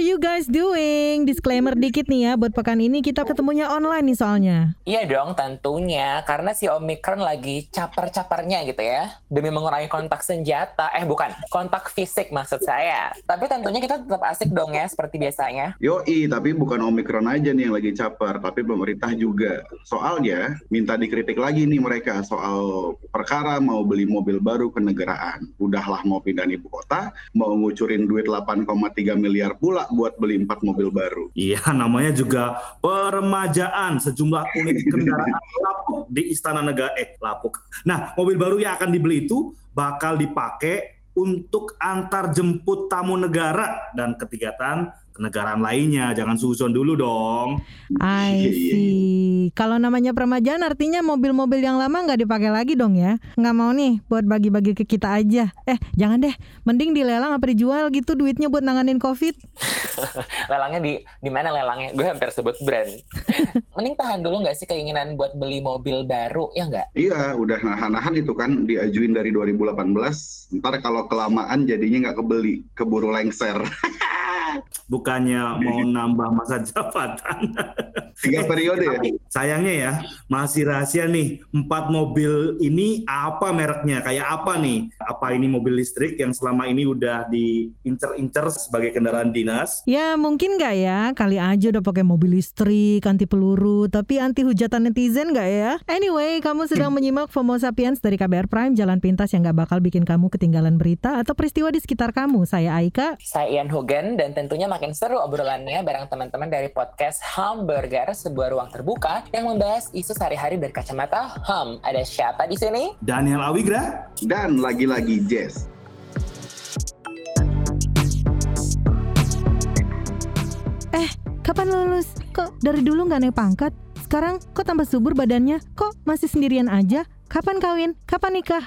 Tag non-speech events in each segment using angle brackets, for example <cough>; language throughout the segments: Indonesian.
are you guys doing? Disclaimer dikit nih ya, buat pekan ini kita ketemunya online nih soalnya. Iya dong, tentunya. Karena si Omicron lagi caper-capernya gitu ya. Demi mengurangi kontak senjata. Eh bukan, kontak fisik maksud saya. Tapi tentunya kita tetap asik dong ya, seperti biasanya. Yoi, tapi bukan Omicron aja nih yang lagi caper, tapi pemerintah juga. Soalnya, minta dikritik lagi nih mereka soal perkara mau beli mobil baru kenegaraan. Udahlah mau pindah ibu kota, mau ngucurin duit 8,3 miliar pula buat beli empat mobil baru. Iya, namanya juga peremajaan sejumlah unit kendaraan lapuk di Istana Negara. Eh, lapuk. Nah, mobil baru yang akan dibeli itu bakal dipakai untuk antar jemput tamu negara dan ketigatan kenegaraan lainnya. Jangan susun dulu dong. I see. Kalau namanya peremajaan artinya mobil-mobil yang lama nggak dipakai lagi dong ya? Nggak mau nih buat bagi-bagi ke kita aja. Eh, jangan deh. Mending dilelang apa dijual gitu duitnya buat nanganin COVID. <laughs> lelangnya di di mana lelangnya? Gue hampir sebut brand. <laughs> Mending tahan dulu nggak sih keinginan buat beli mobil baru, ya nggak? Iya, udah nahan-nahan itu kan diajuin dari 2018. Ntar kalau kelamaan jadinya nggak kebeli, keburu lengser. <laughs> Bukannya mau nambah masa jabatan. Tiga periode ya? Sayangnya ya, masih rahasia nih. Empat mobil ini apa mereknya? Kayak apa nih? Apa ini mobil listrik yang selama ini udah diincer-incer sebagai kendaraan dinas? Ya mungkin nggak ya, kali aja udah pakai mobil listrik, anti peluru, tapi anti hujatan netizen nggak ya? Anyway, kamu sedang menyimak FOMO Sapiens dari KBR Prime, jalan pintas yang nggak bakal bikin kamu ketinggalan berita atau peristiwa di sekitar kamu. Saya Aika. Saya Ian Hogan dan tentunya makin seru obrolannya bareng teman-teman dari podcast Hamburger, sebuah ruang terbuka yang membahas isu sehari-hari dari kacamata HAM. Ada siapa di sini? Daniel Awigra. Dan lagi-lagi Jess. Eh, kapan lulus? Kok dari dulu nggak naik pangkat? Sekarang kok tambah subur badannya? Kok masih sendirian aja? Kapan kawin? Kapan nikah?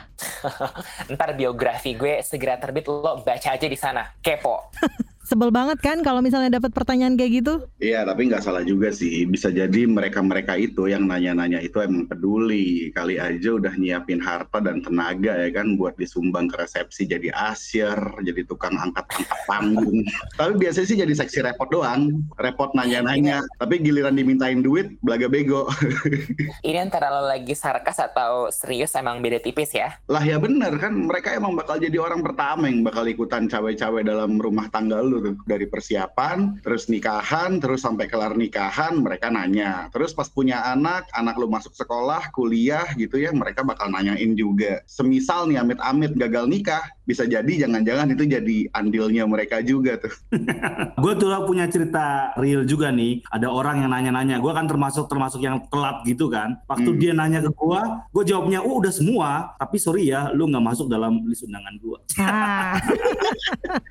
<laughs> Ntar biografi gue segera terbit, lo baca aja di sana. Kepo. <laughs> Sebel banget kan kalau misalnya dapat pertanyaan kayak gitu? Iya, tapi nggak salah juga sih. Bisa jadi mereka-mereka itu yang nanya-nanya itu emang peduli. Kali aja udah nyiapin harta dan tenaga ya kan buat disumbang ke resepsi jadi asir, jadi tukang angkat-angkat panggung. <laughs> tapi biasanya sih jadi seksi repot doang. Repot nanya-nanya, tapi giliran dimintain duit, belaga bego. <laughs> Ini antara lo lagi sarkas atau serius emang beda tipis ya? lah ya bener kan, mereka emang bakal jadi orang pertama yang bakal ikutan cawe-cawe dalam rumah tangga lu tuh. Dari persiapan, terus nikahan, terus sampai kelar nikahan, mereka nanya. Terus pas punya anak, anak lu masuk sekolah, kuliah gitu ya, mereka bakal nanyain juga. Semisal nih amit-amit gagal nikah, bisa jadi jangan-jangan itu jadi andilnya mereka juga tuh. <laughs> gue tuh punya cerita real juga nih. Ada orang yang nanya-nanya. Gue kan termasuk termasuk yang telat gitu kan. Waktu Hmm. dia nanya ke gue, gue jawabnya, oh udah semua. Tapi sorry ya, lu nggak masuk dalam list undangan gue. Ah,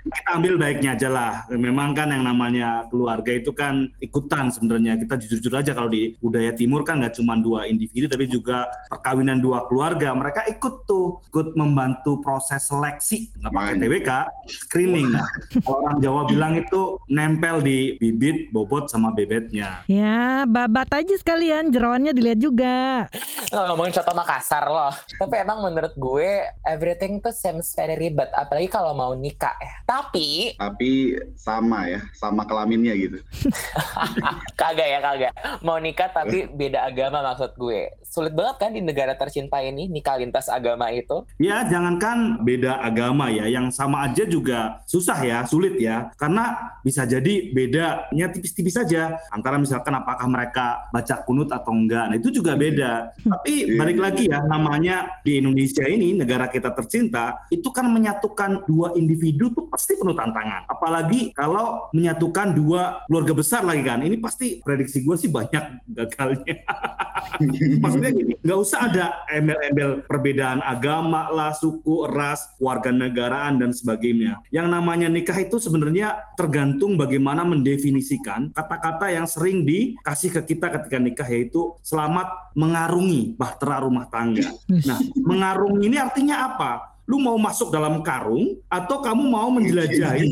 Kita <laughs> ambil baiknya aja lah. Memang kan yang namanya keluarga itu kan ikutan sebenarnya. Kita jujur-jujur aja kalau di budaya timur kan nggak cuma dua individu, tapi juga perkawinan dua keluarga. Mereka ikut tuh, ikut membantu proses seleksi. Nggak pakai. TBK, screening. Nah, orang Jawa bilang itu nempel di bibit, bobot, sama bebetnya. ya babat aja sekalian, jerawannya dilihat juga. Lo ngomongin contoh Makassar loh. Tapi emang menurut gue, everything tuh seems very ribet. Apalagi kalau mau nikah ya. Tapi, Tapi sama ya, sama kelaminnya gitu. <laughs> kagak ya kagak. Mau nikah tapi beda agama maksud gue. Sulit banget kan di negara tercinta ini, nikah lintas agama itu. Ya, jangankan beda agama ya, yang sama aja juga susah ya, sulit ya. Karena bisa jadi bedanya tipis-tipis saja antara misalkan apakah mereka baca kunut atau enggak. Nah, itu juga beda. Tapi balik lagi ya, namanya di Indonesia ini negara kita tercinta, itu kan menyatukan dua individu tuh pasti penuh tantangan. Apalagi kalau menyatukan dua keluarga besar lagi kan. Ini pasti prediksi gue sih banyak gagalnya. <laughs> Maksudnya gini, nggak usah ada embel-embel perbedaan agama lah, suku, ras, warga negaraan dan sebagainya. Yang namanya nikah itu sebenarnya tergantung bagaimana mendefinisikan kata-kata yang sering dikasih ke kita ketika nikah yaitu selamat mengarungi bahtera rumah tangga. Nah, mengarungi ini artinya apa? Lu mau masuk dalam karung atau kamu mau menjelajahi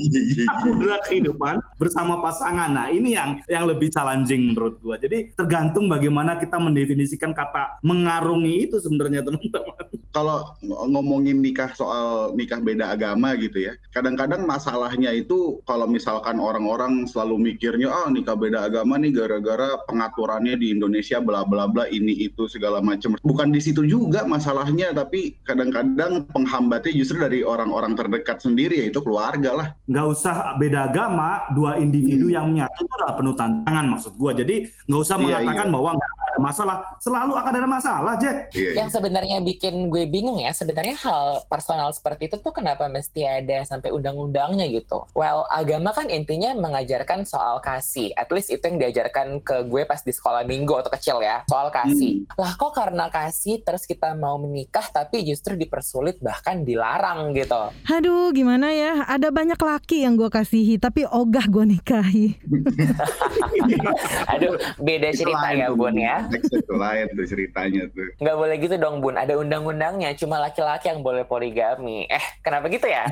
samudera kehidupan bersama pasangan. Nah, ini yang yang lebih challenging menurut gua. Jadi tergantung bagaimana kita mendefinisikan kata mengarungi itu sebenarnya teman-teman. kalau ngomongin nikah soal nikah beda agama gitu ya, kadang-kadang masalahnya itu kalau misalkan orang-orang selalu mikirnya ah nikah beda agama nih gara-gara pengaturannya di Indonesia bla bla bla ini itu segala macam. Bukan di situ juga masalahnya, tapi kadang-kadang penghambatnya justru dari orang-orang terdekat sendiri yaitu keluarga lah. Nggak usah beda agama, dua individu hmm. yang menyatu itu adalah penuh tantangan maksud gua. Jadi nggak usah iya, mengatakan iya. bahwa nggak ada masalah. Selalu akan ada masalah, Jack. Iya, yang sebenarnya bikin gue bingung ya, sebenarnya hal personal seperti itu tuh kenapa mesti ada sampai undang-undangnya gitu. Well, agama kan intinya mengajarkan soal kasih. At least itu yang diajarkan ke gue pas di sekolah minggu atau kecil ya, soal kasih. Hmm. Lah kok karena kasih terus kita mau menikah tapi justru dipersulit bahkan dilarang gitu. Aduh, gimana ya? Ada banyak laki yang gue kasihi tapi ogah gue nikahi. <laughs> Aduh, beda cerita ya, Bun ya itu lain tuh ceritanya tuh. Nggak boleh gitu dong Bun, ada undang-undangnya, cuma laki-laki yang boleh poligami. Eh, kenapa gitu ya?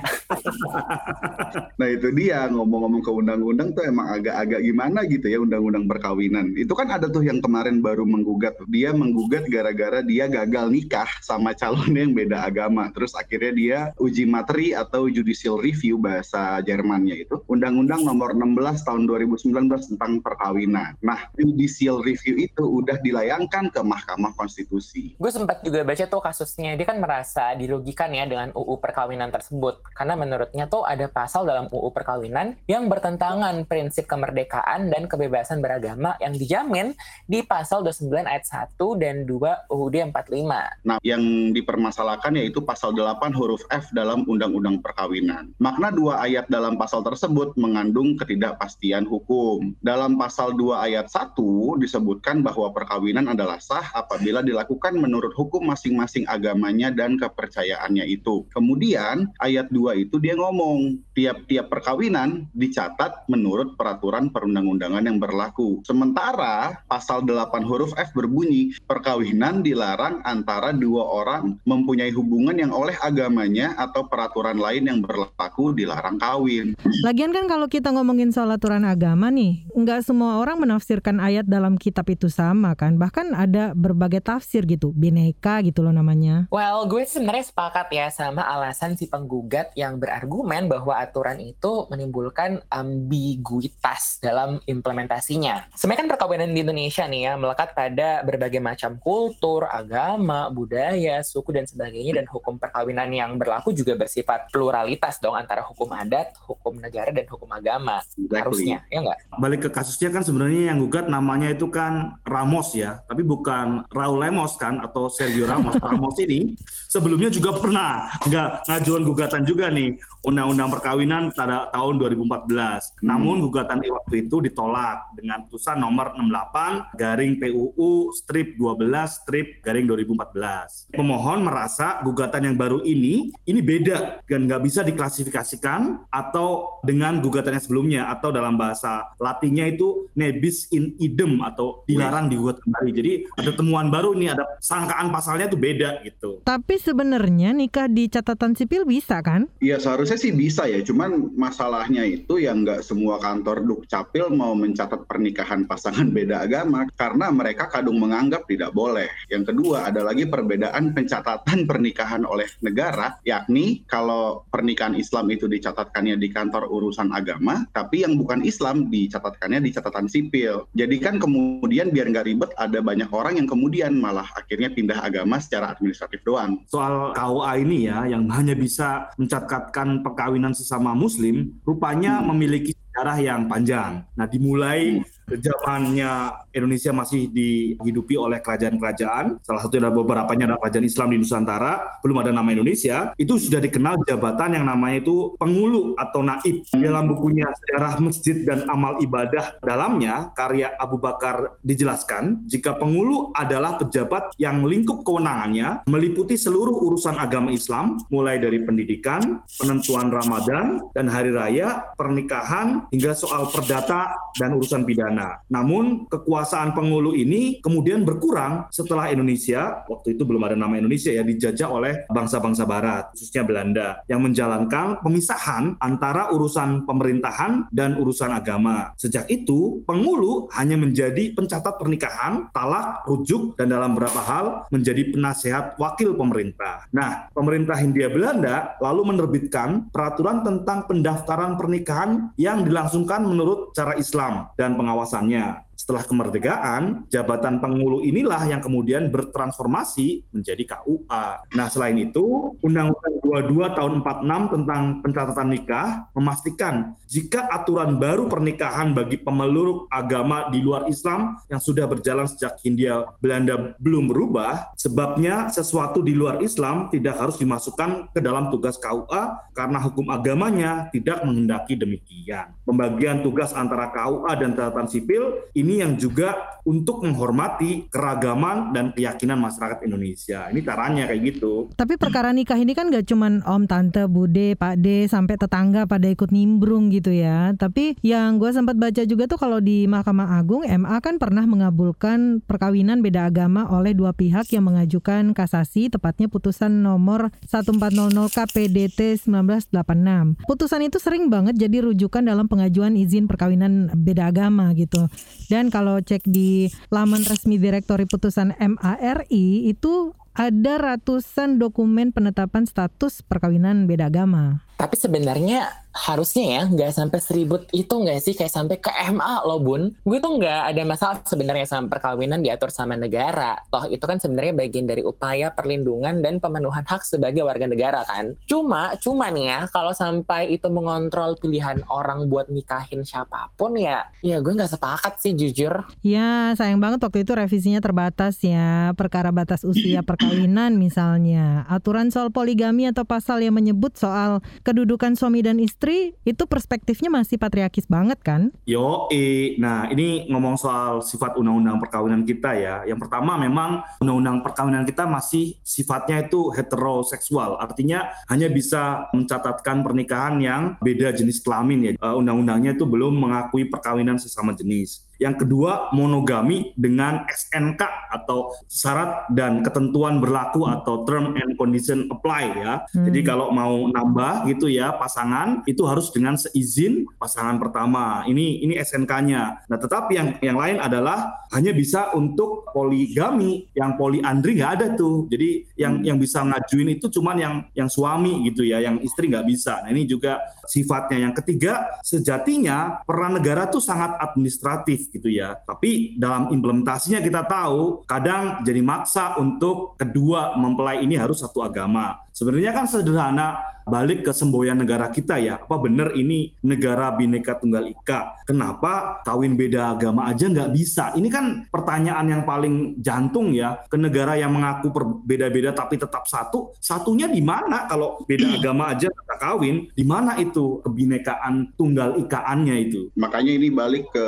<laughs> nah itu dia, ngomong-ngomong ke undang-undang tuh emang agak-agak gimana gitu ya undang-undang perkawinan. Itu kan ada tuh yang kemarin baru menggugat. Dia menggugat gara-gara dia gagal nikah sama calonnya yang beda agama. Terus akhirnya dia uji materi atau judicial review bahasa Jermannya itu. Undang-undang nomor 16 tahun 2019 tentang perkawinan. Nah, judicial review itu udah dilayangkan ke Mahkamah Konstitusi. Gue sempat juga baca tuh kasusnya, dia kan merasa dirugikan ya dengan UU perkawinan tersebut. Karena menurutnya tuh ada pasal dalam UU perkawinan yang bertentangan prinsip kemerdekaan dan kebebasan beragama yang dijamin di pasal 29 ayat 1 dan 2 UUD 45. Nah, yang dipermasalahkan yaitu pasal 8 huruf F dalam Undang-Undang Perkawinan. Makna dua ayat dalam pasal tersebut mengandung ketidakpastian hukum. Dalam pasal 2 ayat 1 disebutkan bahwa perkawinan adalah sah apabila dilakukan menurut hukum masing-masing agamanya dan kepercayaannya itu. Kemudian ayat 2 itu dia ngomong, tiap-tiap perkawinan dicatat menurut peraturan perundang-undangan yang berlaku. Sementara pasal 8 huruf F berbunyi, perkawinan dilarang antara dua orang mempunyai hubungan yang oleh agamanya atau peraturan lain yang berlaku dilarang kawin. Lagian kan kalau kita ngomongin soal aturan agama nih, nggak semua orang menafsirkan ayat dalam kitab itu sama kan? Bahkan ada berbagai tafsir gitu bineka gitu loh namanya. Well gue sebenarnya sepakat ya sama alasan si penggugat yang berargumen bahwa aturan itu menimbulkan ambiguitas dalam implementasinya. Sebenarnya kan perkawinan di Indonesia nih ya melekat pada berbagai macam kultur agama budaya suku dan sebagainya dan hukum perkawinan yang berlaku juga bersifat pluralitas dong antara hukum adat hukum negara dan hukum agama exactly. harusnya ya nggak balik ke kasusnya kan sebenarnya yang gugat namanya itu kan Ramos Ramos ya, tapi bukan Raul Lemos kan atau Sergio Ramos. <laughs> Ramos ini sebelumnya juga pernah nggak ngajuan gugatan juga nih Undang-Undang Perkawinan pada tahun 2014. Hmm. Namun gugatan waktu itu ditolak dengan putusan nomor 68 garing PUU strip 12 strip garing 2014. Pemohon merasa gugatan yang baru ini ini beda dan nggak bisa diklasifikasikan atau dengan gugatan yang sebelumnya atau dalam bahasa Latinnya itu nebis in idem atau dilarang digugat kembali. Jadi ada temuan baru nih, ada sangkaan pasalnya tuh beda gitu. Tapi sebenarnya nikah di catatan sipil bisa kan? Iya seharusnya sih bisa ya, cuman masalahnya itu yang nggak semua kantor dukcapil mau mencatat pernikahan pasangan beda agama karena mereka kadung menganggap tidak boleh. Yang kedua ada lagi perbedaan pencatatan pernikahan oleh negara, yakni kalau pernikahan Islam itu dicatatkannya di kantor urusan agama, tapi yang bukan Islam dicatatkannya di catatan sipil. Jadi kan kemudian biar nggak ribet ada banyak orang yang kemudian malah akhirnya pindah agama secara administratif doang. Soal KUA ini ya, yang hanya bisa mencatatkan perkawinan sesama muslim, rupanya hmm. memiliki sejarah yang panjang. Nah, dimulai hmm zamannya Indonesia masih dihidupi oleh kerajaan-kerajaan, salah satu dari beberapanya adalah kerajaan Islam di Nusantara, belum ada nama Indonesia, itu sudah dikenal jabatan yang namanya itu pengulu atau naib. Dalam bukunya Sejarah Masjid dan Amal Ibadah dalamnya, karya Abu Bakar dijelaskan, jika pengulu adalah pejabat yang lingkup kewenangannya meliputi seluruh urusan agama Islam, mulai dari pendidikan, penentuan Ramadan, dan hari raya, pernikahan, hingga soal perdata dan urusan pidana. Namun kekuasaan pengulu ini kemudian berkurang setelah Indonesia, waktu itu belum ada nama Indonesia ya, dijajah oleh bangsa-bangsa barat, khususnya Belanda, yang menjalankan pemisahan antara urusan pemerintahan dan urusan agama. Sejak itu, pengulu hanya menjadi pencatat pernikahan, talak, rujuk, dan dalam beberapa hal menjadi penasehat wakil pemerintah. Nah, pemerintah Hindia Belanda lalu menerbitkan peraturan tentang pendaftaran pernikahan yang dilangsungkan menurut cara Islam dan pengawasannya. Setelah kemerdekaan, jabatan pengulu inilah yang kemudian bertransformasi menjadi KUA. Nah, selain itu, Undang-Undang 22 tahun 46 tentang pencatatan nikah memastikan jika aturan baru pernikahan bagi pemeluk agama di luar Islam yang sudah berjalan sejak Hindia Belanda belum berubah, sebabnya sesuatu di luar Islam tidak harus dimasukkan ke dalam tugas KUA karena hukum agamanya tidak menghendaki demikian. Pembagian tugas antara KUA dan catatan sipil ini ini yang juga untuk menghormati keragaman dan keyakinan masyarakat Indonesia. Ini caranya kayak gitu. Tapi perkara nikah ini kan gak cuman om, tante, bude, pak de, sampai tetangga pada ikut nimbrung gitu ya. Tapi yang gue sempat baca juga tuh kalau di Mahkamah Agung, MA kan pernah mengabulkan perkawinan beda agama oleh dua pihak yang mengajukan kasasi, tepatnya putusan nomor 1400 KPDT 1986. Putusan itu sering banget jadi rujukan dalam pengajuan izin perkawinan beda agama gitu. Dan dan kalau cek di laman resmi Direktori Putusan MARI itu ada ratusan dokumen penetapan status perkawinan beda agama. Tapi sebenarnya harusnya ya nggak sampai seribut itu nggak sih? Kayak sampai ke MA loh bun. Gue tuh nggak ada masalah sebenarnya sama perkawinan diatur sama negara. Toh itu kan sebenarnya bagian dari upaya perlindungan dan pemenuhan hak sebagai warga negara kan? Cuma cuma nih ya kalau sampai itu mengontrol pilihan orang buat nikahin siapa pun ya ya gue nggak sepakat sih jujur. Ya sayang banget waktu itu revisinya terbatas ya. Perkara batas usia <clears throat> perkawinan misalnya. Aturan soal poligami atau pasal yang menyebut soal kedudukan suami dan istri itu perspektifnya masih patriarkis banget kan? Yo, eh, nah ini ngomong soal sifat undang-undang perkawinan kita ya. Yang pertama memang undang-undang perkawinan kita masih sifatnya itu heteroseksual, artinya hanya bisa mencatatkan pernikahan yang beda jenis kelamin ya. Uh, undang-undangnya itu belum mengakui perkawinan sesama jenis. Yang kedua, monogami dengan SNK atau syarat dan ketentuan berlaku atau term and condition apply ya. Hmm. Jadi kalau mau nambah gitu ya pasangan itu harus dengan seizin pasangan pertama. Ini ini SNK-nya. Nah, tetapi yang yang lain adalah hanya bisa untuk poligami, yang poliandri nggak ada tuh. Jadi yang hmm. yang bisa ngajuin itu cuman yang yang suami gitu ya, yang istri nggak bisa. Nah, ini juga sifatnya. Yang ketiga, sejatinya peran negara tuh sangat administratif gitu ya. Tapi dalam implementasinya kita tahu kadang jadi maksa untuk kedua mempelai ini harus satu agama. Sebenarnya kan sederhana balik ke semboyan negara kita ya. Apa benar ini negara bineka tunggal ika? Kenapa kawin beda agama aja nggak bisa? Ini kan pertanyaan yang paling jantung ya ke negara yang mengaku berbeda-beda tapi tetap satu. Satunya di mana kalau beda agama aja kita kawin? Di mana itu kebinekaan tunggal ikaannya itu? Makanya ini balik ke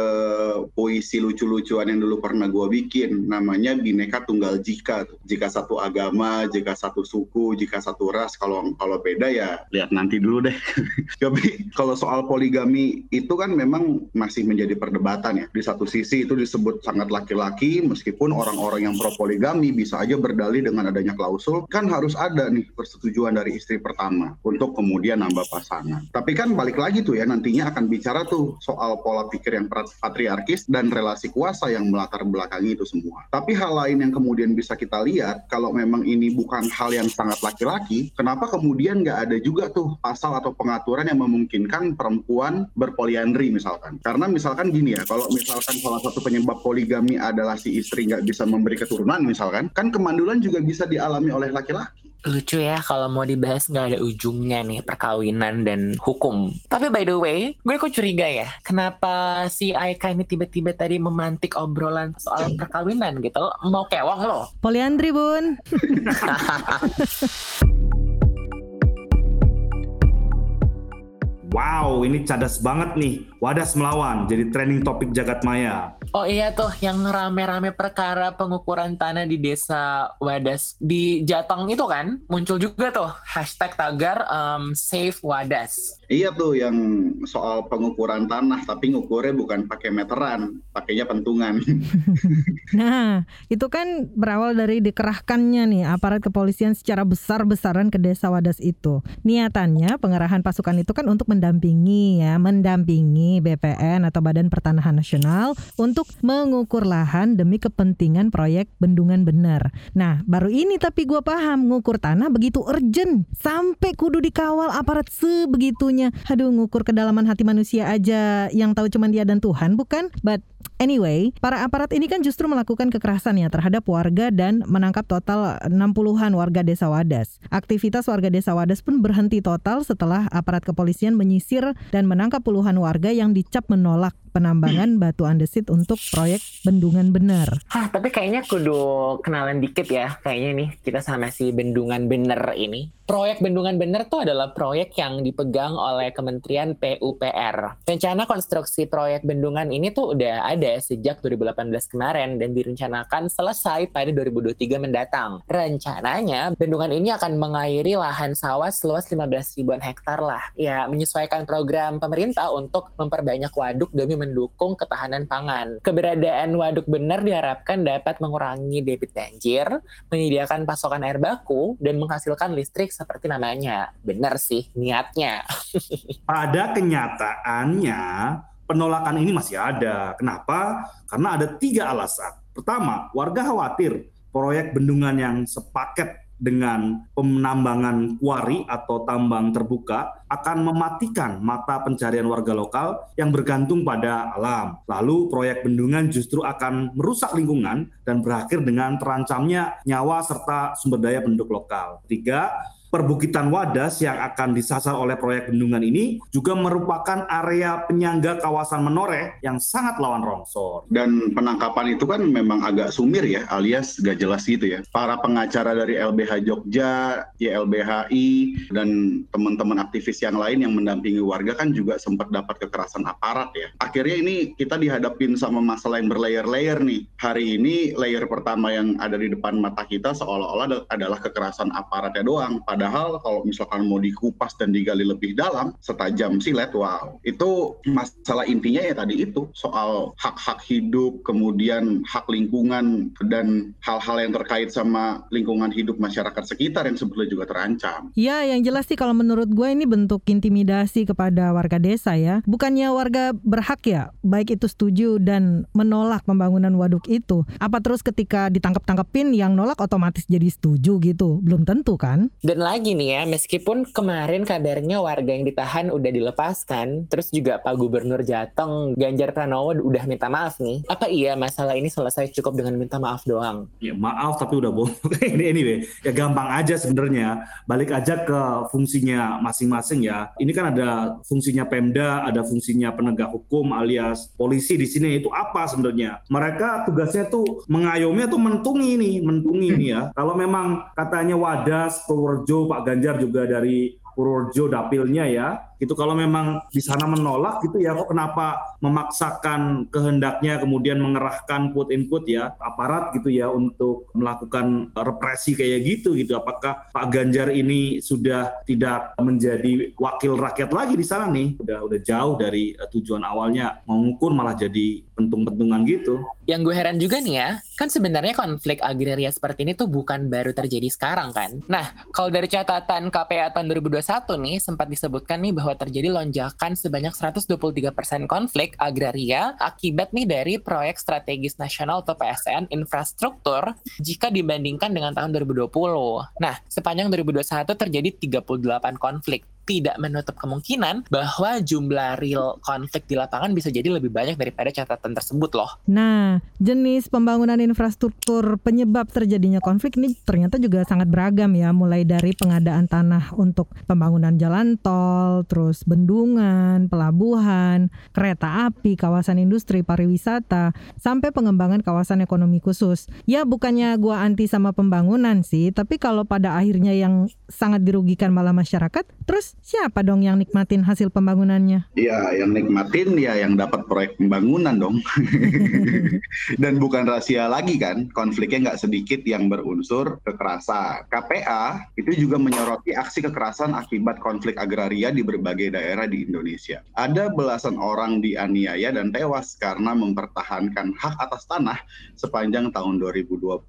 puisi lucu-lucuan yang dulu pernah gue bikin. Namanya bineka tunggal jika. Jika satu agama, jika satu suku, jika satu ras kalau kalau beda ya lihat nanti dulu deh <laughs> tapi kalau soal poligami itu kan memang masih menjadi perdebatan ya di satu sisi itu disebut sangat laki-laki meskipun orang-orang yang pro poligami bisa aja berdalih dengan adanya klausul kan harus ada nih persetujuan dari istri pertama untuk kemudian nambah pasangan tapi kan balik lagi tuh ya nantinya akan bicara tuh soal pola pikir yang patriarkis dan relasi kuasa yang melatar belakangi itu semua tapi hal lain yang kemudian bisa kita lihat kalau memang ini bukan hal yang sangat laki-laki laki, kenapa kemudian nggak ada juga tuh pasal atau pengaturan yang memungkinkan perempuan berpoliandri misalkan? Karena misalkan gini ya, kalau misalkan salah satu penyebab poligami adalah si istri nggak bisa memberi keturunan misalkan, kan kemandulan juga bisa dialami oleh laki-laki lucu ya kalau mau dibahas nggak ada ujungnya nih perkawinan dan hukum. Tapi by the way, gue kok curiga ya, kenapa si Aika ini tiba-tiba tadi memantik obrolan soal perkawinan gitu? Mau kewang loh. Poliandri bun. <laughs> Wow, ini cadas banget nih. Wadas melawan, jadi trending topik jagat maya. Oh iya tuh, yang rame-rame perkara pengukuran tanah di desa Wadas di Jateng itu kan muncul juga tuh hashtag tagar um, Save Wadas. Iya tuh yang soal pengukuran tanah, tapi ngukurnya bukan pakai meteran, pakainya pentungan. <laughs> Nah, itu kan berawal dari dikerahkannya nih aparat kepolisian secara besar-besaran ke desa Wadas itu. Niatannya pengerahan pasukan itu kan untuk mendampingi ya, mendampingi BPN atau Badan Pertanahan Nasional untuk mengukur lahan demi kepentingan proyek bendungan bener. Nah, baru ini tapi gua paham ngukur tanah begitu urgent sampai kudu dikawal aparat sebegitunya. Aduh, ngukur kedalaman hati manusia aja yang tahu cuma dia dan Tuhan bukan? But Anyway, para aparat ini kan justru melakukan kekerasan ya terhadap warga dan menangkap total 60-an warga desa Wadas. Aktivitas warga desa Wadas pun berhenti total setelah aparat kepolisian menyisir dan menangkap puluhan warga yang dicap menolak penambangan batu andesit untuk proyek bendungan bener. Hah, tapi kayaknya kudu kenalan dikit ya. Kayaknya nih kita sama si bendungan bener ini. Proyek bendungan bener tuh adalah proyek yang dipegang oleh Kementerian PUPR. Rencana konstruksi proyek bendungan ini tuh udah ada sejak 2018 kemarin dan direncanakan selesai pada 2023 mendatang. Rencananya bendungan ini akan mengairi lahan sawah seluas 15 ribuan hektar lah. Ya, menyesuaikan program pemerintah untuk memperbanyak waduk demi mendukung ketahanan pangan. Keberadaan waduk bener diharapkan dapat mengurangi debit banjir, menyediakan pasokan air baku, dan menghasilkan listrik seperti namanya. Benar sih niatnya. <laughs> Pada kenyataannya, penolakan ini masih ada. Kenapa? Karena ada tiga alasan. Pertama, warga khawatir proyek bendungan yang sepaket dengan penambangan kuari atau tambang terbuka akan mematikan mata pencarian warga lokal yang bergantung pada alam. Lalu proyek bendungan justru akan merusak lingkungan dan berakhir dengan terancamnya nyawa serta sumber daya penduduk lokal. Tiga, perbukitan Wadas yang akan disasar oleh proyek bendungan ini juga merupakan area penyangga kawasan Menoreh yang sangat lawan longsor. Dan penangkapan itu kan memang agak sumir ya, alias gak jelas gitu ya. Para pengacara dari LBH Jogja, YLBHI, dan teman-teman aktivis yang lain yang mendampingi warga kan juga sempat dapat kekerasan aparat ya. Akhirnya ini kita dihadapin sama masalah yang berlayer-layer nih. Hari ini layer pertama yang ada di depan mata kita seolah-olah adalah kekerasan aparatnya doang. Padahal kalau misalkan mau dikupas dan digali lebih dalam, setajam silet, wow. Itu masalah intinya ya tadi itu, soal hak-hak hidup, kemudian hak lingkungan, dan hal-hal yang terkait sama lingkungan hidup masyarakat sekitar yang sebetulnya juga terancam. Ya, yang jelas sih kalau menurut gue ini bentuk intimidasi kepada warga desa ya. Bukannya warga berhak ya, baik itu setuju dan menolak pembangunan waduk itu. Apa terus ketika ditangkap-tangkepin yang nolak otomatis jadi setuju gitu? Belum tentu kan? Dan lagi nih ya, meskipun kemarin kabarnya warga yang ditahan udah dilepaskan, terus juga Pak Gubernur Jateng Ganjar Pranowo udah minta maaf nih. Apa iya masalah ini selesai cukup dengan minta maaf doang? Ya maaf tapi udah bohong. <laughs> ini anyway, ya gampang aja sebenarnya. Balik aja ke fungsinya masing-masing ya. Ini kan ada fungsinya Pemda, ada fungsinya penegak hukum alias polisi di sini itu apa sebenarnya? Mereka tugasnya tuh mengayomi atau mentungi nih, mentungi nih ya. Kalau memang katanya Wadas, Purworejo, Pak Ganjar juga dari Purworejo dapilnya ya itu kalau memang di sana menolak gitu ya kok kenapa memaksakan kehendaknya kemudian mengerahkan put input ya aparat gitu ya untuk melakukan represi kayak gitu gitu? Apakah Pak Ganjar ini sudah tidak menjadi wakil rakyat lagi di sana nih? Udah udah jauh dari uh, tujuan awalnya mengukur malah jadi pentung-pentungan gitu. Yang gue heran juga nih ya kan sebenarnya konflik agraria seperti ini tuh bukan baru terjadi sekarang kan? Nah kalau dari catatan KPA tahun 2021 nih sempat disebutkan nih bahwa bahwa terjadi lonjakan sebanyak 123% konflik agraria akibat nih dari proyek strategis nasional atau PSN infrastruktur jika dibandingkan dengan tahun 2020. Nah, sepanjang 2021 terjadi 38 konflik tidak menutup kemungkinan bahwa jumlah real konflik di lapangan bisa jadi lebih banyak daripada catatan tersebut loh. Nah, jenis pembangunan infrastruktur penyebab terjadinya konflik ini ternyata juga sangat beragam ya, mulai dari pengadaan tanah untuk pembangunan jalan tol, terus bendungan, pelabuhan, kereta api, kawasan industri, pariwisata, sampai pengembangan kawasan ekonomi khusus. Ya bukannya gua anti sama pembangunan sih, tapi kalau pada akhirnya yang sangat dirugikan malah masyarakat, terus siapa dong yang nikmatin hasil pembangunannya? Ya, yang nikmatin ya yang dapat proyek pembangunan dong. <laughs> Dan bukan rahasia lagi kan, konfliknya nggak sedikit yang berunsur kekerasan. KPA itu juga menyoroti aksi kekerasan akibat konflik agraria di berbagai daerah di Indonesia. Ada belasan orang dianiaya dan tewas karena mempertahankan hak atas tanah sepanjang tahun 2020.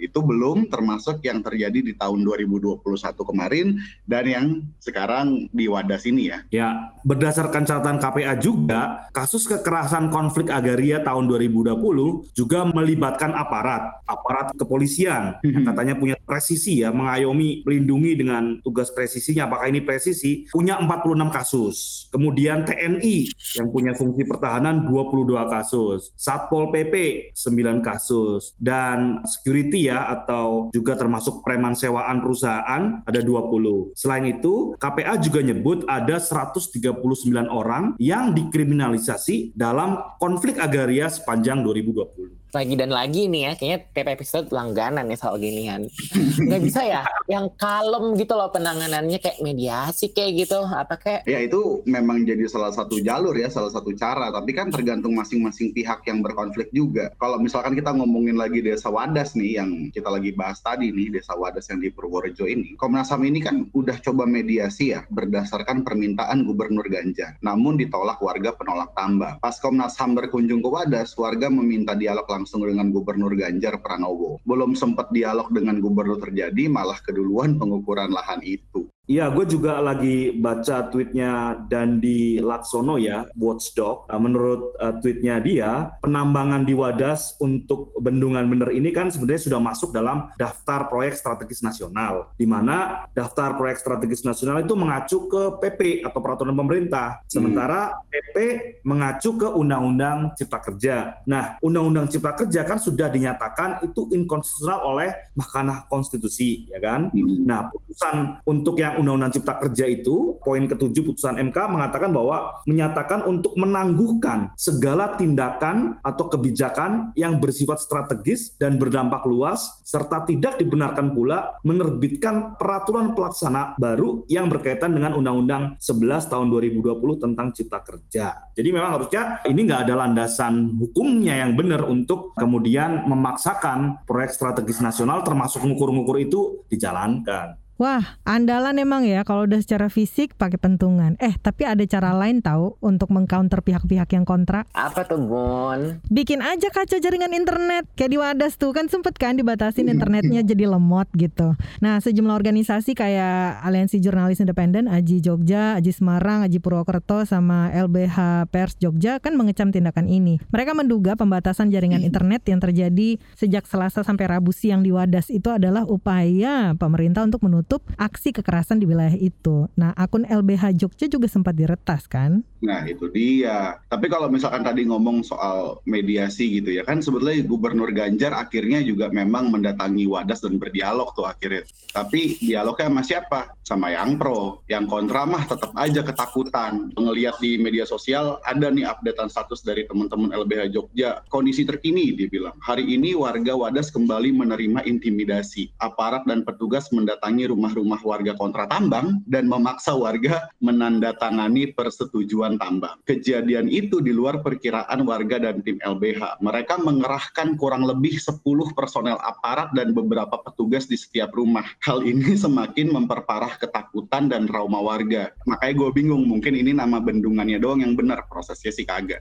Itu belum termasuk yang terjadi di tahun 2021 kemarin dan yang sekarang di Wadas ini ya. Ya, berdasarkan catatan KPA juga, kasus kekerasan konflik agraria tahun 2020 juga melibatkan aparat, aparat kepolisian yang katanya punya presisi ya, mengayomi, melindungi dengan tugas presisinya. Apakah ini presisi? Punya 46 kasus. Kemudian TNI yang punya fungsi pertahanan 22 kasus. Satpol PP 9 kasus. Dan security ya atau juga termasuk preman sewaan perusahaan ada 20. Selain itu, KPA juga nyebut ada 139 orang yang dikriminalisasi dalam konflik agraria sepanjang 2020 lagi dan lagi nih ya kayaknya tiap episode langganan nih soal ginian nggak bisa ya? <laughs> Yang kalem gitu loh penanganannya kayak mediasi kayak gitu apa kayak ya itu memang jadi salah satu jalur ya salah satu cara. Tapi kan tergantung masing-masing pihak yang berkonflik juga. Kalau misalkan kita ngomongin lagi desa Wadas nih yang kita lagi bahas tadi nih desa Wadas yang di Purworejo ini Komnas HAM ini kan udah coba mediasi ya berdasarkan permintaan Gubernur Ganjar. Namun ditolak warga penolak tambah. Pas Komnas HAM berkunjung ke Wadas warga meminta dialog langsung dengan Gubernur Ganjar Pranowo. Belum sempat dialog dengan gubernur terjadi, malah keduluan pengukuran lahan itu. Iya, gue juga lagi baca tweetnya Dandi Laksono ya, Watchdog. Nah, menurut uh, tweetnya dia, penambangan di Wadas untuk bendungan bener ini kan sebenarnya sudah masuk dalam daftar proyek strategis nasional, di mana daftar proyek strategis nasional itu mengacu ke PP atau peraturan pemerintah, sementara hmm. PP mengacu ke Undang-Undang Cipta Kerja. Nah, Undang-Undang Cipta Kerja kan sudah dinyatakan itu inkonstitusional oleh Mahkamah Konstitusi, ya kan? Hmm. Nah, putusan untuk yang Undang-Undang Cipta Kerja itu, poin ketujuh putusan MK mengatakan bahwa menyatakan untuk menangguhkan segala tindakan atau kebijakan yang bersifat strategis dan berdampak luas, serta tidak dibenarkan pula menerbitkan peraturan pelaksana baru yang berkaitan dengan Undang-Undang 11 tahun 2020 tentang Cipta Kerja. Jadi memang harusnya ini nggak ada landasan hukumnya yang benar untuk kemudian memaksakan proyek strategis nasional termasuk ngukur-ngukur itu dijalankan. Wah, andalan emang ya kalau udah secara fisik pakai pentungan. Eh, tapi ada cara lain tahu untuk mengcounter pihak-pihak yang kontra. Apa tuh, Bun? Bikin aja kaca jaringan internet. Kayak di Wadas tuh kan sempet kan dibatasin internetnya jadi lemot gitu. Nah, sejumlah organisasi kayak Aliansi Jurnalis Independen, Aji Jogja, Aji Semarang, Aji Purwokerto sama LBH Pers Jogja kan mengecam tindakan ini. Mereka menduga pembatasan jaringan internet yang terjadi sejak Selasa sampai Rabu siang di Wadas itu adalah upaya pemerintah untuk menutup menutup aksi kekerasan di wilayah itu. Nah, akun LBH Jogja juga sempat diretas kan? Nah, itu dia. Tapi kalau misalkan tadi ngomong soal mediasi gitu ya, kan sebetulnya Gubernur Ganjar akhirnya juga memang mendatangi Wadas dan berdialog tuh akhirnya. Tapi dialognya sama siapa? Sama yang pro. Yang kontra mah tetap aja ketakutan. Ngelihat di media sosial ada nih updatean status dari teman-teman LBH Jogja. Kondisi terkini dia bilang, hari ini warga Wadas kembali menerima intimidasi. Aparat dan petugas mendatangi rumah rumah-rumah warga kontra tambang dan memaksa warga menandatangani persetujuan tambang. Kejadian itu di luar perkiraan warga dan tim LBH. Mereka mengerahkan kurang lebih 10 personel aparat dan beberapa petugas di setiap rumah. Hal ini semakin memperparah ketakutan dan trauma warga. Makanya gue bingung, mungkin ini nama bendungannya doang yang benar, prosesnya sih kagak.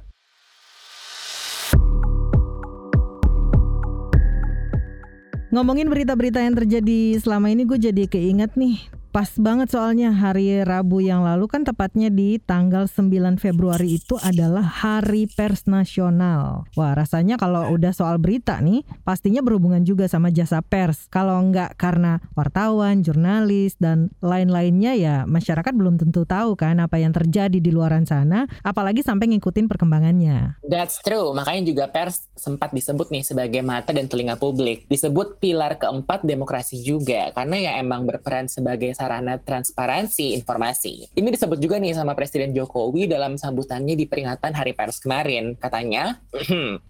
Ngomongin berita-berita yang terjadi selama ini gue jadi keinget nih Pas banget soalnya hari Rabu yang lalu kan tepatnya di tanggal 9 Februari itu adalah Hari Pers Nasional. Wah rasanya kalau udah soal berita nih pastinya berhubungan juga sama jasa pers. Kalau nggak karena wartawan, jurnalis, dan lain-lainnya ya masyarakat belum tentu tahu kan apa yang terjadi di luaran sana. Apalagi sampai ngikutin perkembangannya. That's true. Makanya juga pers sempat disebut nih sebagai mata dan telinga publik. Disebut pilar keempat demokrasi juga. Karena ya emang berperan sebagai sarana transparansi informasi. Ini disebut juga nih sama Presiden Jokowi dalam sambutannya di peringatan Hari Pers kemarin. Katanya,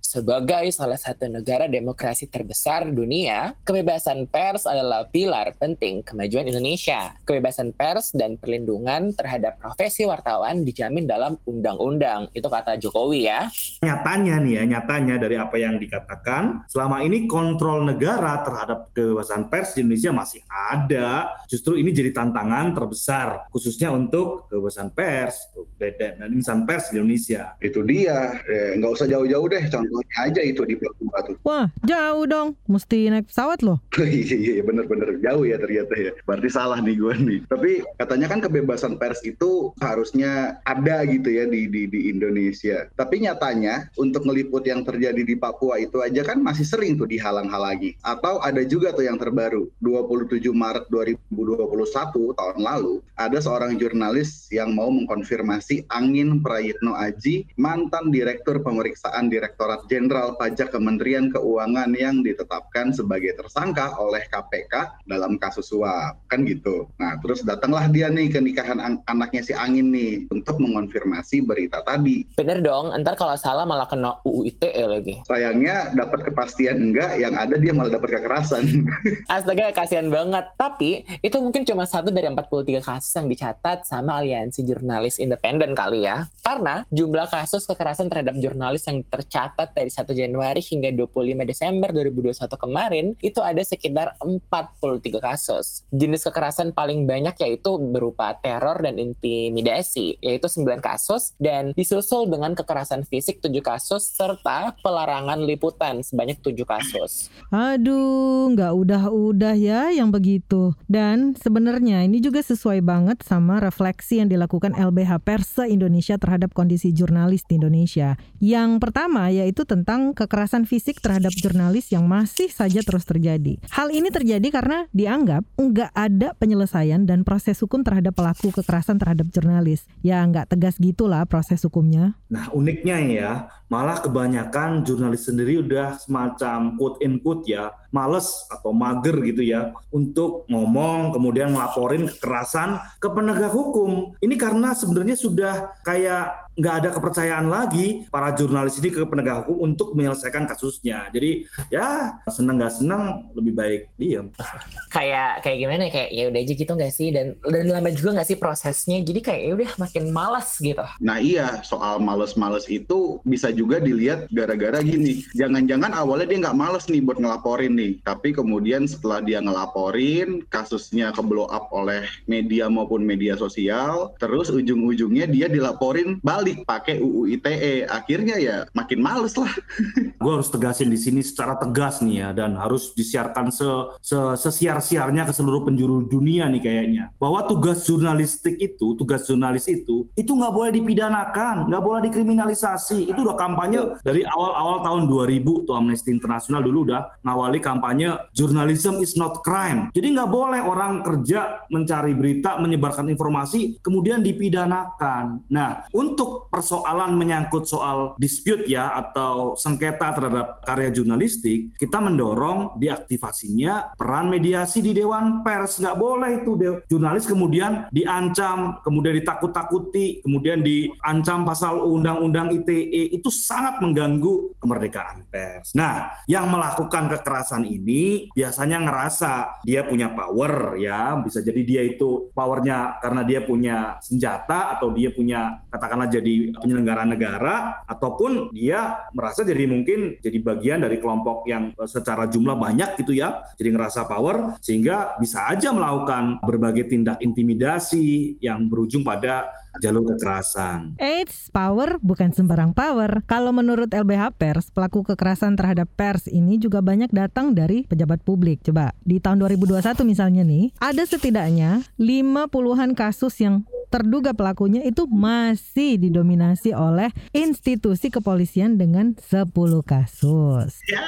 sebagai salah satu negara demokrasi terbesar dunia, kebebasan pers adalah pilar penting kemajuan Indonesia. Kebebasan pers dan perlindungan terhadap profesi wartawan dijamin dalam undang-undang. Itu kata Jokowi ya. Nyatanya nih ya, nyatanya dari apa yang dikatakan, selama ini kontrol negara terhadap kebebasan pers di Indonesia masih ada. Justru ini jadi tantangan terbesar, khususnya untuk kebebasan pers dan insan pers di Indonesia. Itu dia, eh, nggak usah jauh-jauh deh, contohnya aja itu di Papua tuh. Wah, jauh dong. Mesti naik pesawat loh. <laughs> iya, iya, bener-bener jauh ya ternyata ya. Berarti salah nih gue nih. Tapi katanya kan kebebasan pers itu harusnya ada gitu ya di, di, di Indonesia. Tapi nyatanya untuk ngeliput yang terjadi di Papua itu aja kan masih sering tuh dihalang-halangi. Atau ada juga tuh yang terbaru, 27 Maret 2021 tahun lalu, ada seorang jurnalis yang mau mengkonfirmasi Angin Prayitno Aji, mantan Direktur Pemeriksaan Direktorat Jenderal Pajak Kementerian Keuangan yang ditetapkan sebagai tersangka oleh KPK dalam kasus suap. Kan gitu. Nah, terus datanglah dia nih ke nikahan an anaknya si Angin nih untuk mengonfirmasi berita tadi. Bener dong, ntar kalau salah malah kena UU ITE lagi. Sayangnya dapat kepastian enggak, yang ada dia malah dapat kekerasan. <laughs> Astaga, kasihan banget. Tapi itu mungkin cuma dari 43 kasus yang dicatat sama Aliansi Jurnalis Independen kali ya. Karena jumlah kasus kekerasan terhadap jurnalis yang tercatat dari 1 Januari hingga 25 Desember 2021 kemarin itu ada sekitar 43 kasus. Jenis kekerasan paling banyak yaitu berupa teror dan intimidasi, yaitu 9 kasus dan disusul dengan kekerasan fisik 7 kasus serta pelarangan liputan sebanyak 7 kasus. Aduh, nggak udah-udah ya yang begitu. Dan sebenarnya ini juga sesuai banget sama refleksi yang dilakukan LBH Pers Indonesia terhadap kondisi jurnalis di Indonesia. Yang pertama yaitu tentang kekerasan fisik terhadap jurnalis yang masih saja terus terjadi. Hal ini terjadi karena dianggap nggak ada penyelesaian dan proses hukum terhadap pelaku kekerasan terhadap jurnalis. Ya nggak tegas gitulah proses hukumnya. Nah uniknya ya, malah kebanyakan jurnalis sendiri udah semacam quote in quote ya, males atau mager gitu ya untuk ngomong kemudian melaporin kekerasan ke penegak hukum. Ini karena sebenarnya sudah kayak nggak ada kepercayaan lagi para jurnalis ini ke penegak hukum untuk menyelesaikan kasusnya. Jadi ya seneng nggak seneng lebih baik diam. <laughs> kayak kayak gimana ya? kayak ya udah aja gitu nggak sih dan dan lama juga nggak sih prosesnya. Jadi kayak ya udah makin malas gitu. Nah iya soal males-males itu bisa juga dilihat gara-gara gini. Jangan-jangan awalnya dia nggak males nih buat ngelaporin nih, tapi kemudian setelah dia ngelaporin kasusnya ke blow up oleh media maupun media sosial, terus ujung-ujungnya dia dilaporin balik pakai UU ITE. Akhirnya ya makin males lah. <laughs> Gue harus tegasin di sini secara tegas nih ya dan harus disiarkan se, se sesiar-siarnya ke seluruh penjuru dunia nih kayaknya bahwa tugas jurnalistik itu, tugas jurnalis itu itu nggak boleh dipidanakan, nggak boleh dikriminalisasi. Itu udah kampanye dari awal-awal tahun 2000 tuh Amnesty International dulu udah ngawali kampanye journalism is not crime. Jadi nggak boleh orang kerja mencari berita, menyebarkan informasi kemudian dipidanakan. Nah, untuk persoalan menyangkut soal dispute ya atau sengketa terhadap karya jurnalistik, kita mendorong diaktifasinya peran mediasi di Dewan Pers. Nggak boleh itu jurnalis kemudian diancam, kemudian ditakut-takuti, kemudian diancam pasal undang-undang ITE itu sangat mengganggu kemerdekaan pers. Nah, yang melakukan kekerasan ini biasanya ngerasa dia punya power ya, bisa jadi dia itu powernya karena dia punya senjata atau dia punya katakanlah jadi penyelenggara negara ataupun dia merasa jadi mungkin jadi bagian dari kelompok yang secara jumlah banyak gitu ya, jadi ngerasa power sehingga bisa aja melakukan berbagai tindak intimidasi yang berujung pada jalur kekerasan. Eits, power bukan sembarang power. Kalau menurut LBH Pers, pelaku kekerasan terhadap pers ini juga banyak datang dari pejabat publik. Coba, di tahun 2021 misalnya nih, ada setidaknya 50-an kasus yang terduga pelakunya itu masih didominasi oleh institusi kepolisian dengan 10 kasus. Ya,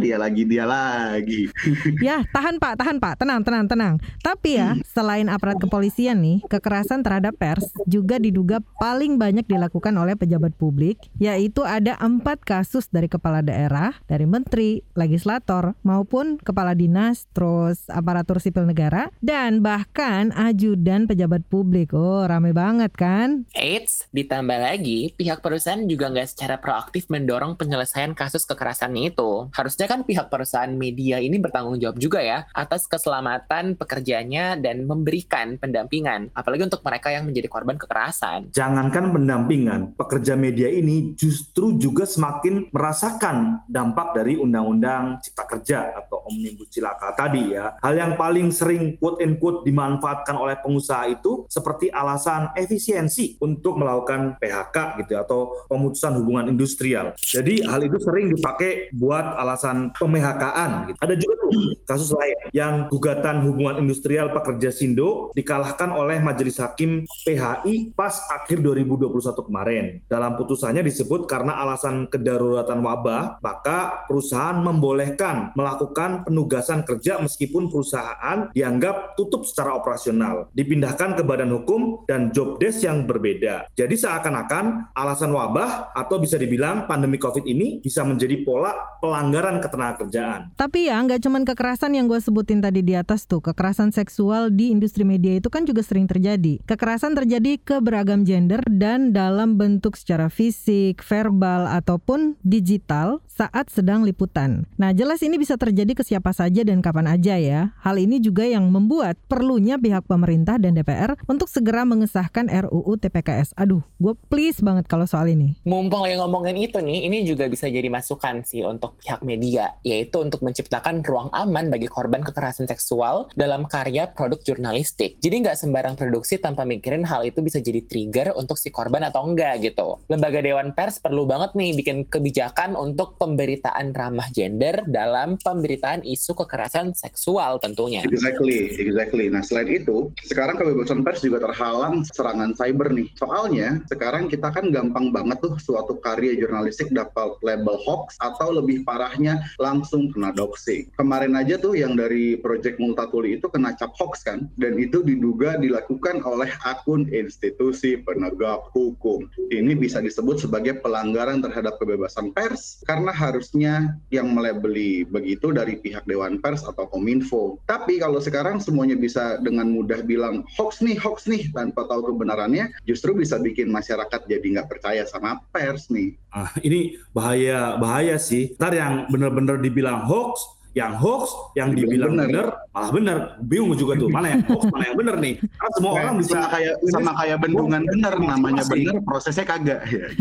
dia lagi dia lagi. <laughs> Ya, tahan Pak, tahan Pak, tenang, tenang, tenang. Tapi ya, selain aparat kepolisian nih, kekerasan terhadap pers juga diduga paling banyak dilakukan oleh pejabat publik, yaitu ada empat kasus dari kepala daerah, dari menteri, legislator, maupun kepala dinas, terus aparatur sipil negara, dan bahkan ajudan pejabat publik. Oh, rame banget kan? Eits, ditambah lagi, pihak perusahaan juga nggak secara proaktif mendorong penyelesaian kasus kekerasan itu. Harusnya kan pihak perusahaan media ini bertanggung jawab juga ya atas keselamatan pekerjanya dan memberikan pendampingan, apalagi untuk mereka yang menjadi korban kekerasan. Jangankan pendampingan, pekerja media ini justru juga semakin merasakan dampak dari Undang-Undang Cipta Kerja atau Omnibus Cilaka tadi ya. Hal yang paling sering quote and quote dimanfaatkan oleh pengusaha itu seperti alasan efisiensi untuk melakukan PHK gitu ya, atau pemutusan hubungan industrial. Jadi hal itu sering dipakai buat alasan pemhk Gitu. Ada juga tuh kasus lain yang gugatan hubungan industrial pekerja Sindo dikalahkan oleh Majelis Hakim PHI pas akhir 2021 kemarin. Dalam putusannya disebut karena alasan kedaruratan wabah, maka perusahaan membolehkan melakukan penugasan kerja meskipun perusahaan dianggap tutup secara operasional, dipindahkan ke badan hukum dan job desk yang berbeda. Jadi seakan-akan alasan wabah atau bisa dibilang pandemi COVID ini bisa menjadi pola pelanggaran ketenagakerjaan. Tapi ya nggak cuman kekerasan yang gue sebutin tadi di atas tuh, kekerasan seksual di industri media itu kan juga sering terjadi. Kekerasan terjadi ke beragam gender dan dalam bentuk secara fisik, verbal ataupun digital saat sedang liputan. Nah jelas ini bisa terjadi ke siapa saja dan kapan aja ya. Hal ini juga yang membuat perlunya pihak pemerintah dan DPR untuk segera mengesahkan RUU TPKS. Aduh, gue please banget kalau soal ini. Mumpung lagi ngomongin itu nih, ini juga bisa jadi masukan sih untuk pihak media, yaitu untuk menciptakan ruang aman bagi korban kekerasan seksual dalam karya produk jurnalistik. Jadi nggak sembarang produksi tanpa mikirin hal itu bisa jadi trigger untuk si korban atau enggak gitu. Lembaga Dewan Pers perlu banget nih bikin kebijakan untuk pemberitaan ramah gender dalam pemberitaan isu kekerasan seksual tentunya. Exactly, exactly. Nah selain itu, sekarang kebebasan pers juga terhalang serangan cyber nih. Soalnya sekarang kita kan gampang banget tuh suatu karya jurnalistik dapat label hoax atau lebih parahnya langsung kena doxing. Kemarin aja tuh yang dari Project Multatuli itu kena cap hoax kan, dan itu diduga dilakukan oleh akun institusi penegak hukum. Ini bisa disebut sebagai pelanggaran terhadap kebebasan pers karena harusnya yang melebeli begitu dari pihak Dewan Pers atau Kominfo. Tapi kalau sekarang semuanya bisa dengan mudah bilang hoax nih, hoax nih tanpa tahu kebenarannya, justru bisa bikin masyarakat jadi nggak percaya sama pers nih. Ah, ini bahaya bahaya sih. Ntar yang benar-benar dibilang hoax, yang hoax, yang dibilang Bener. benar, malah benar. Bingung juga tuh, mana yang hoax, mana yang benar nih. Karena semua orang bisa sama kayak sama kayak bendungan bener namanya bener prosesnya kagak ya. <laughs>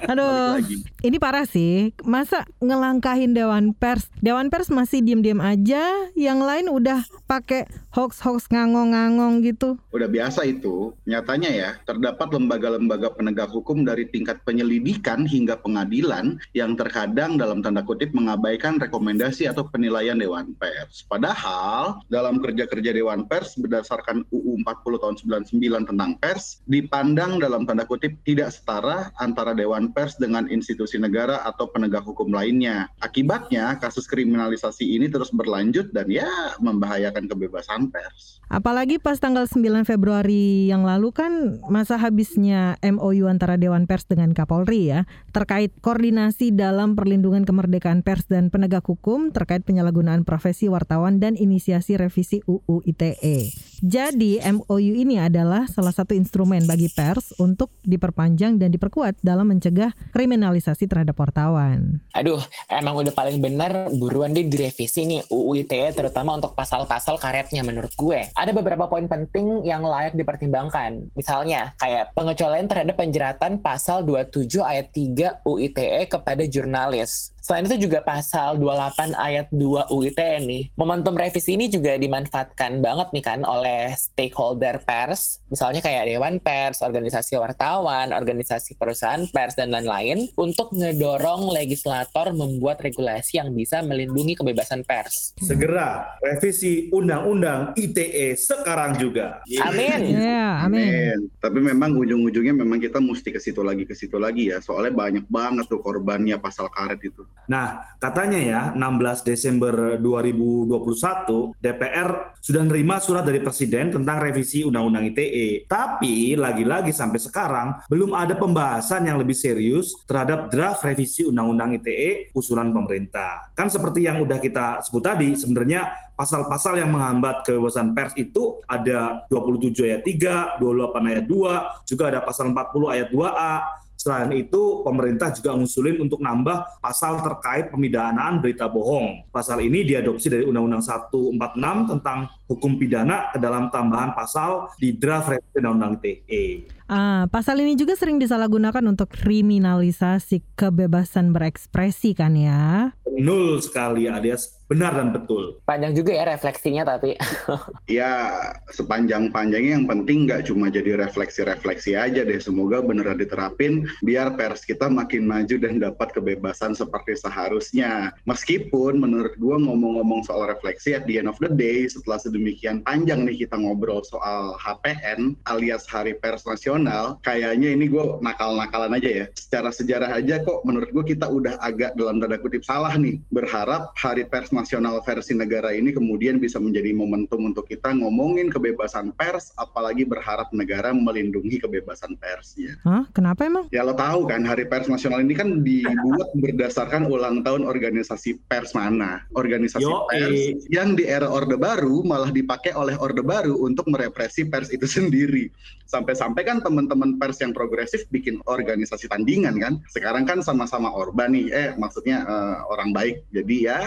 Nah, Aduh, ini parah sih. Masa ngelangkahin Dewan Pers? Dewan Pers masih diem-diem aja, yang lain udah pakai hoax-hoax ngangong-ngangong gitu. Udah biasa itu. Nyatanya ya, terdapat lembaga-lembaga penegak hukum dari tingkat penyelidikan hingga pengadilan yang terkadang dalam tanda kutip mengabaikan rekomendasi atau penilaian Dewan Pers. Padahal dalam kerja-kerja Dewan Pers berdasarkan UU 40 tahun 99 tentang pers dipandang dalam tanda kutip tidak setara antara Dewan Pers dengan institusi negara atau penegak hukum lainnya. Akibatnya kasus kriminalisasi ini terus berlanjut dan ya membahayakan kebebasan pers. Apalagi pas tanggal 9 Februari yang lalu kan masa habisnya MOU antara Dewan Pers dengan Kapolri ya terkait koordinasi dalam perlindungan kemerdekaan pers dan penegak hukum terkait penyalahgunaan profesi wartawan dan inisiasi revisi UU ITE. Jadi MOU ini adalah salah satu instrumen bagi pers untuk diperpanjang dan diperkuat dalam mencegah kriminalisasi terhadap wartawan. Aduh, emang udah paling benar buruan deh direvisi nih UU ITE terutama untuk pasal-pasal karetnya menurut gue. Ada beberapa poin penting yang layak dipertimbangkan. Misalnya kayak pengecualian terhadap penjeratan pasal 27 ayat 3 UU ITE kepada jurnalis. Selain itu juga pasal 28 ayat 2 UU ITE nih. Momentum revisi ini juga dimanfaatkan banget nih kan oleh stakeholder pers. Misalnya kayak Dewan Pers, organisasi wartawan, organisasi perusahaan pers, dan lain-lain untuk ngedorong legislator membuat regulasi yang bisa melindungi kebebasan pers. segera revisi Undang-Undang ITE sekarang juga. Amin. Ya, amin. Tapi memang ujung-ujungnya memang kita mesti ke situ lagi ke situ lagi ya. Soalnya banyak banget tuh korbannya pasal karet itu. Nah, katanya ya 16 Desember 2021 DPR sudah menerima surat dari Presiden tentang revisi Undang-Undang ITE. Tapi lagi-lagi sampai sekarang belum ada pembahasan yang lebih serius terhadap draft revisi Undang-Undang ITE usulan pemerintah. Kan seperti yang udah kita sebut tadi, sebenarnya pasal-pasal yang menghambat kebebasan pers itu ada 27 ayat 3, 28 ayat 2, juga ada pasal 40 ayat 2A, Selain itu, pemerintah juga ngusulin untuk nambah pasal terkait pemidanaan berita bohong. Pasal ini diadopsi dari Undang-Undang 146 tentang hukum pidana ke dalam tambahan pasal di draft revisi Undang-Undang TE. Ah, pasal ini juga sering disalahgunakan untuk kriminalisasi kebebasan berekspresi kan ya? Nul sekali alias benar dan betul. Panjang juga ya refleksinya tapi. <laughs> ya sepanjang-panjangnya yang penting nggak cuma jadi refleksi-refleksi aja deh. Semoga beneran diterapin biar pers kita makin maju dan dapat kebebasan seperti seharusnya. Meskipun menurut gua ngomong-ngomong soal refleksi at the end of the day setelah sedemikian panjang nih kita ngobrol soal HPN alias Hari Pers Nasional, kayaknya ini gue nakal-nakalan aja ya. Secara sejarah aja kok menurut gue kita udah agak dalam tanda kutip salah nih berharap Hari Pers nasional versi negara ini kemudian bisa menjadi momentum untuk kita ngomongin kebebasan pers, apalagi berharap negara melindungi kebebasan persnya. Hah? Kenapa emang? Ya lo tahu kan Hari Pers Nasional ini kan dibuat berdasarkan ulang tahun organisasi pers mana? Organisasi Yo, pers yang di era Orde Baru malah dipakai oleh Orde Baru untuk merepresi pers itu sendiri. Sampai-sampai kan teman-teman pers yang progresif bikin organisasi tandingan kan. Sekarang kan sama-sama Orba nih, eh maksudnya uh, orang baik. Jadi ya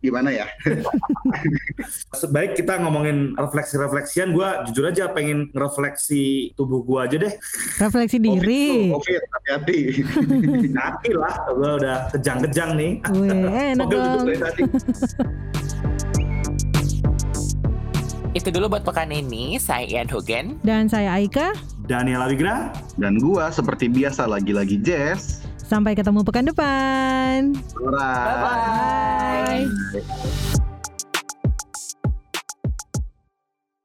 gimana ya? <laughs> Sebaik kita ngomongin refleksi-refleksian, gue jujur aja pengen refleksi tubuh gue aja deh. Refleksi diri. Covid, COVID hati-hati. <laughs> Hati lah, gue udah kejang-kejang nih. Wih, enak dong. Itu dulu buat pekan ini. Saya Ian Hogan. Dan saya Aika. Daniel Awigra, Dan gua seperti biasa lagi-lagi Jess. Sampai ketemu pekan depan. Bye-bye. Bye.